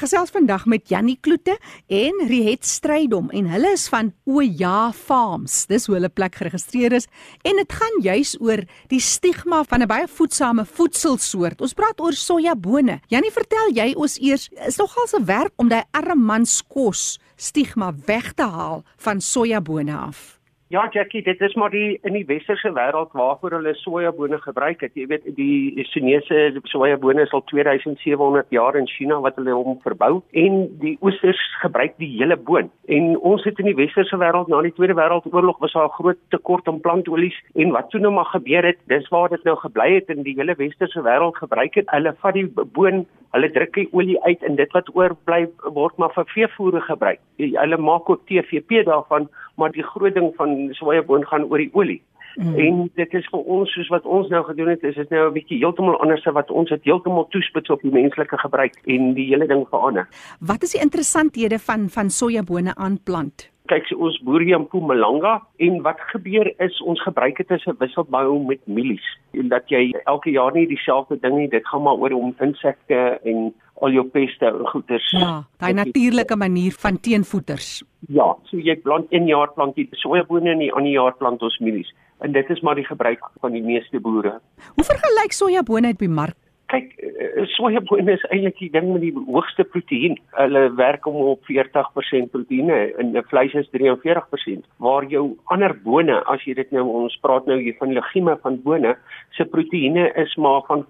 Ek gesels vandag met Jannie Kloete en Riet Strydom en hulle is van Oja Farms. Dis hoe hulle plek geregistreer is en dit gaan juis oor die stigma van 'n baie voedsame voedselsoort. Ons praat oor sojabone. Jannie, vertel jy ons eers is nogal se werk om daai arme man se kos stigma weg te haal van sojabone af. Ja, Jackie, dit is maar die in die westerse wêreld waarvoor hulle sojabone gebruik het. Jy weet, die Chinese sojabone is al 2700 jaar in China wat hulle hom verbou en die oosters gebruik die hele boon. En ons het in die westerse wêreld na die Tweede Wêreldoorlog was daar 'n groot tekort aan plantolies en wat toe nou maar gebeur het, dis waar dit nou gebly het in die hele westerse wêreld gebruik het. Hulle vat die boon, hulle druk die olie uit en dit wat oorbly word maar vir veevoer gebruik. Hulle maak ook TVP daarvan maar die groot ding van sojaboon gaan oor die olie. Mm. En dit is vir ons soos wat ons nou gedoen het, is dit nou 'n bietjie heeltemal anders as wat ons het heeltemal toespits op die menslike gebruik en die hele ding verander. Wat is die interessanthede van van sojabone aanplant? Kyk so ons boer hier in Mpumalanga en wat gebeur is ons gebruik dit as 'n wisselbou met mielies en dat jy elke jaar nie dieselfde ding nie dit gaan maar oor om insekte en al jou peste en goeters. Ja, daai natuurlike manier van teenvoeters. Ja, so jy plant een jaar plant jy sojabone en die ander jaar plant ons mielies. En dit is maar die gebruik van die meeste boere. Hoe vergelyk sojabone op die mark? Kyk, eh, sojabone is eintlik die ding met die hoogste proteïen. Hulle werk om op 40% proteïene en vleis is 43%. Waar jou ander bone, as jy dit nou ons praat nou hier van legume van bone, se proteïene is maar van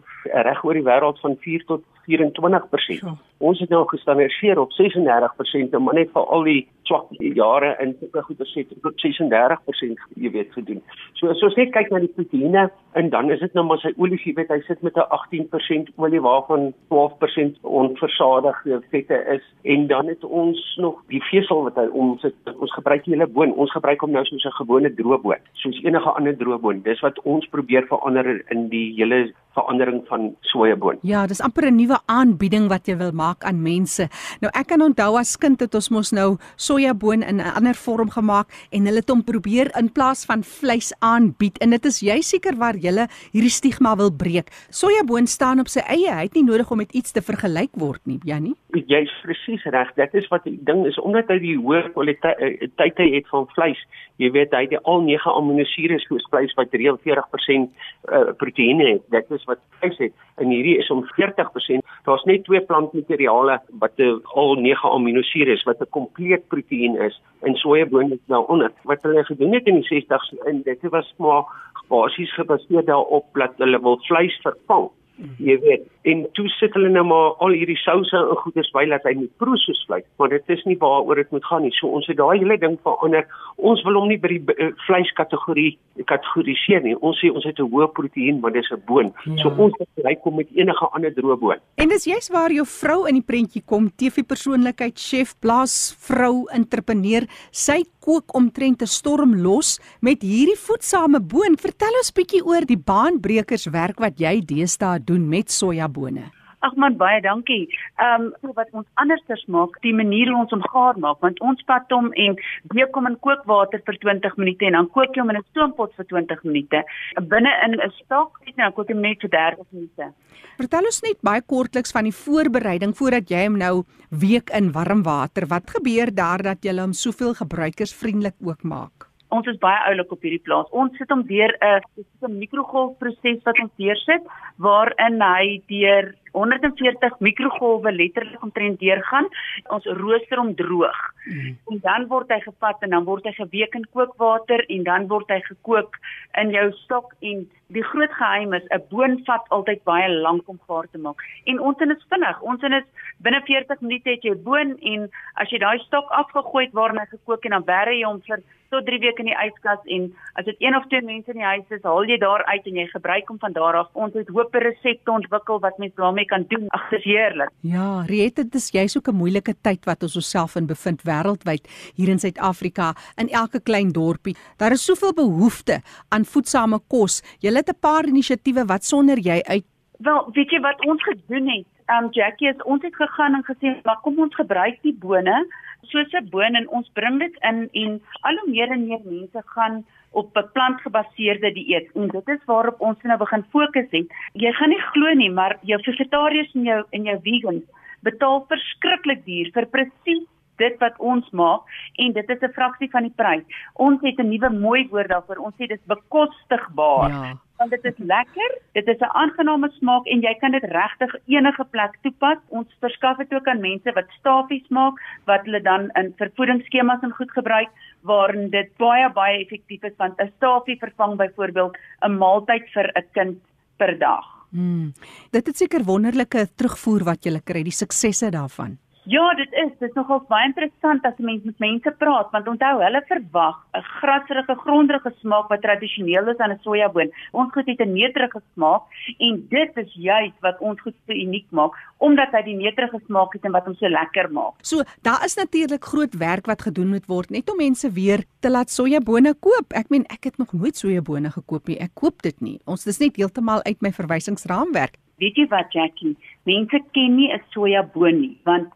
reg oor die wêreld van 4 tot 24%. Ja. Ons het nou gestandardiseer op 36%, maar net vir al die swak jare in tipe goeie sê tot 36% jy weet gedoen. So as ons net kyk na die proteïene en dan is dit nou maar sy olie, jy weet hy sit met 'n 18% olie waarvan 12% onversadigde vette is en dan het ons nog die vesel wat hy ons het, ons gebruik die hele boon. Ons gebruik hom nou soos 'n gewone droëboon, soos enige ander droëboon. Dis wat ons probeer verander in die hele verandering van sojaboon. Ja, dis amper 'n nuwe aanbieding wat jy wil maak aan mense. Nou ek kan onthou as kind het ons mos nou sojaboon in 'n ander vorm gemaak en hulle het hom probeer in plaas van vleis aanbied en dit is jy seker waar jy hierdie stigma wil breek. Sojaboon staan op sy eie, hy het nie nodig om met iets te vergelyk word nie, Jannie. Jy's presies reg. Dit is wat die ding is omdat hy die hoë kwaliteit uh, het van vleis. Jy weet hy het al 9 aminosure soos vleis wat 43% uh, proteïene het. Dit is wat vleis het en hierdie is om 40%. Daar's net twee plantmateriale wat uh, al 9 aminosure is wat 'n kompleet proteïen is en sojaboon is nou onder. Wat hulle gedoen het in die 60s en dit was maar basies gebaseer daarop dat hulle wil vleis vervang jy weet en toe sit hulle nou maar al hierdie souse en goeders by laat hy moet proe soos vleis maar dit is nie waaroor dit moet gaan nie. So ons het daai hele ding verander. Ons wil hom nie by die uh, vleiskategorie kategoriseer nie. Ons sê ons het 'n hoë proteïen maar dis 'n boon. Ja. so ons het gelyk kom met enige ander droë boon en dis juist waar jou vrou in die prentjie kom TV persoonlikheid chef blaas vrou entrepreneur. Sy kook omtrent 'n storm los met hierdie voedsame boon vertel ons bietjie oor die baanbrekers werk wat jy deesdae doen met sojabone. Ag man baie dankie. Ehm um, wat ons andersters maak, die manier hoe ons hom gaar maak, want ons pat hom en breek hom in kookwater vir 20 minute en dan kook jy hom in 'n stoompot vir 20 minute. Binne in 'n stok, net nou kook jy hom net vir 30 minute. Vertel ons net baie kortliks van die voorbereiding voordat jy hom nou week in warm water. Wat gebeur daar dat jy hom soveel gebruikersvriendelik ook maak? ons is baie oulik op hierdie plaas. Ons sit hom deur 'n spesifieke mikrogolfproses wat ons deursit waarin hy deur 140 mikrogolwe letterlik omtrent deurgaan. Ons rooster hom droog. Mm. En dan word hy gevat en dan word hy geweek in kookwater en dan word hy gekook in jou stok en die groot geheim is 'n boon vat altyd baie lank om gaar te maak. En ons is vinnig. Ons is binne 40 minute het jy boon en as jy daai stok afgegooi het waarna hy gekook en dan berre jy hom vir tot 3 weke in die yskas en as dit een of twee mense in die huis is, haal jy daar uit en jy gebruik hom van daar af. Ons het hoop resepte ontwikkel wat mens daarmee daarmee kan doen. Ag, dis heerlik. Ja, Riette, dit is jy's ook 'n moeilike tyd wat ons osself in bevind wêreldwyd hier in Suid-Afrika in elke klein dorpie. Daar is soveel behoefte aan voedsame kos. Jy het 'n paar inisiatiewe wat sonder jy uit Wel, weet jy wat ons gedoen het? Um Jackie, is, ons het gegaan en gesê, "Maar kom ons gebruik die bone soos 'n boon en ons bring dit in en al hoe meer en meer mense gaan op 'n plantgebaseerde dieet en dit is waarop ons nou begin fokus het. Jy gaan nie glo nie, maar jou vegetariërs en jou en jou vegans betaal verskriklik duur vir presies dit wat ons maak en dit is 'n fraksie van die prys. Ons het 'n nuwe mooi woord daarvoor. Ons sê dit is bekostigbaar. Ja. Want dit is lekker, dit is 'n aangename smaak en jy kan dit regtig enige plek toepas. Ons verskaf dit ook aan mense wat stafies maak wat hulle dan in vervoedingsskemas en goed gebruik waarin dit baie baie effektief is want 'n stafie vervang byvoorbeeld 'n maaltyd vir 'n kind per dag. Hmm. Dit het seker wonderlike terugvoer wat jy kry, die suksesse daarvan. Ja, dit is. Dit is nogal baie interessant as mense met mense praat, want onthou, hulle verwag 'n grasrige, grondige smaak wat tradisioneel is aan 'n sojaboon. Ons goed het 'n neutrige smaak en dit is juis wat ons goed so uniek maak, omdat hy die neutrige smaak het en wat hom so lekker maak. So, daar is natuurlik groot werk wat gedoen moet word net om mense weer te laat sojabone koop. Ek meen, ek het nog nooit sojabone gekoop nie. Ek koop dit nie. Ons dis net heeltemal uit my verwysingsraamwerk. Weet jy wat, Jackie? Mense ken nie 'n sojaboon nie, want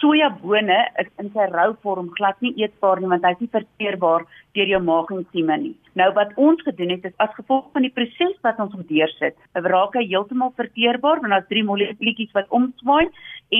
sojabone in sy rou vorm glad nie eetbaar nie want hy is nie verteerbaar deur jou maagensieme nie. Nou wat ons gedoen het is as gevolg van die proses wat ons deursit, raak hy heeltemal verteerbaar want daar's drie molekulietjies wat omswaai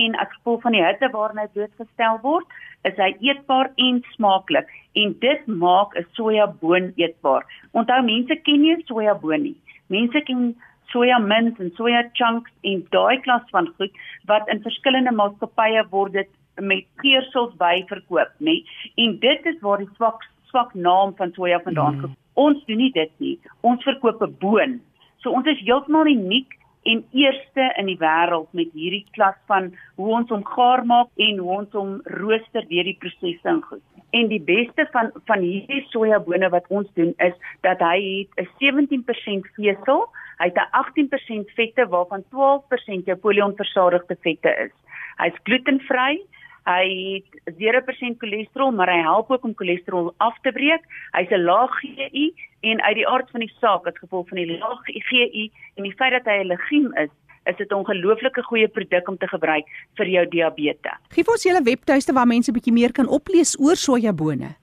en as gevolg van die hitte waarna hy blootgestel word, is hy eetbaar en smaaklik en dit maak 'n sojaboon eetbaar. Onthou mense ken nie sojaboon nie. Mense ken soja mints en soja chunks en daai klas van goed wat in verskillende maatskappye word dit met keersels by verkoop, nê? En dit is waar die swak swak naam van soja vandaan kom. Mm. Ons doen nie dit nie. Ons verkoop 'n boon. So ons is heeltemal uniek en eerste in die wêreld met hierdie klas van hoe ons hom gaar maak en hoe ons hom rooster deur die prosesse en goed. En die beste van van hierdie sojabone wat ons doen is dat hy het 'n 17% vesel, Hy het 'n 18% vette waarvan 12% jou polionversadigde vette is. Hy's glutenvry. Hy het 0% cholesterol, maar hy help ook om cholesterol af te breek. Hy's 'n lae GI en uit die aard van die saak as gevolg van die lae GI en die feit dat hy 'n legiem is, is dit 'n ongelooflike goeie produk om te gebruik vir jou diabetes. Gee ons julle webtuiste waar mense bietjie meer kan oplees oor sojabone.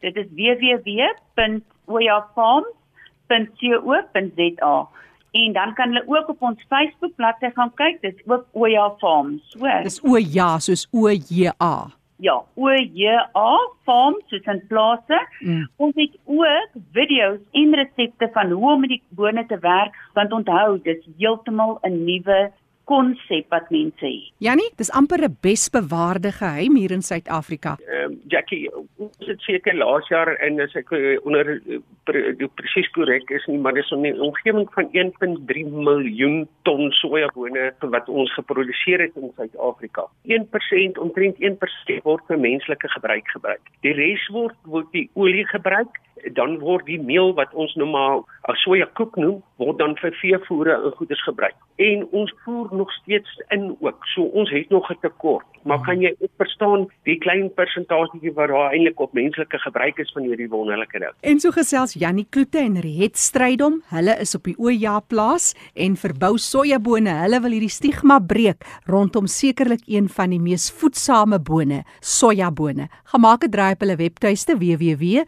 Dit is www.oyafarms.co.za en dan kan hulle ook op ons Facebook bladsy gaan kyk. Dis ook Oya Farms. So. Dis O ja, soos O J A. Ja, O J A Farms, dit is 'n plase. Mm. Ons het ook video's en resepte van hoe om met die bone te werk, want onthou, dis heeltemal 'n nuwe konsep wat mense het. Jannie, dis amper 'n besbewaarde geheim hier in Suid-Afrika. Ehm uh, Jackie, ons het seker laas jaar en as ek uh, onder uh, presies korrek is nie, maar dis om 'n omgewing van 1.3 miljoen ton sojabone wat ons geproduseer het in Suid-Afrika. 1% omtrent 1% word vir menslike gebruik gebruik. Die res word word die olie gebruik dan word die meel wat ons nou maar as soja koek noem, word dan vir veevoere en goederes gebruik. En ons voer nog steeds in ook. So ons het nog 'n tekort. Maar hmm. kan jy ook verstaan die klein persentasie wat daar eintlik op menslike gebruik is van hierdie wonderlike ding. En so gesels Jannie Kloete en Riet Strydom. Hulle is op die Oja plaas en verbou sojabone. Hulle wil hierdie stigma breek rondom sekerlik een van die mees voedsame bone, sojabone. Gemaak 'n draai op hulle webtuiste www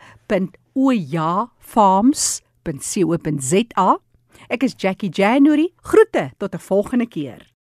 ojafarms.co.za. Ek is Jackie January. Groete tot 'n volgende keer.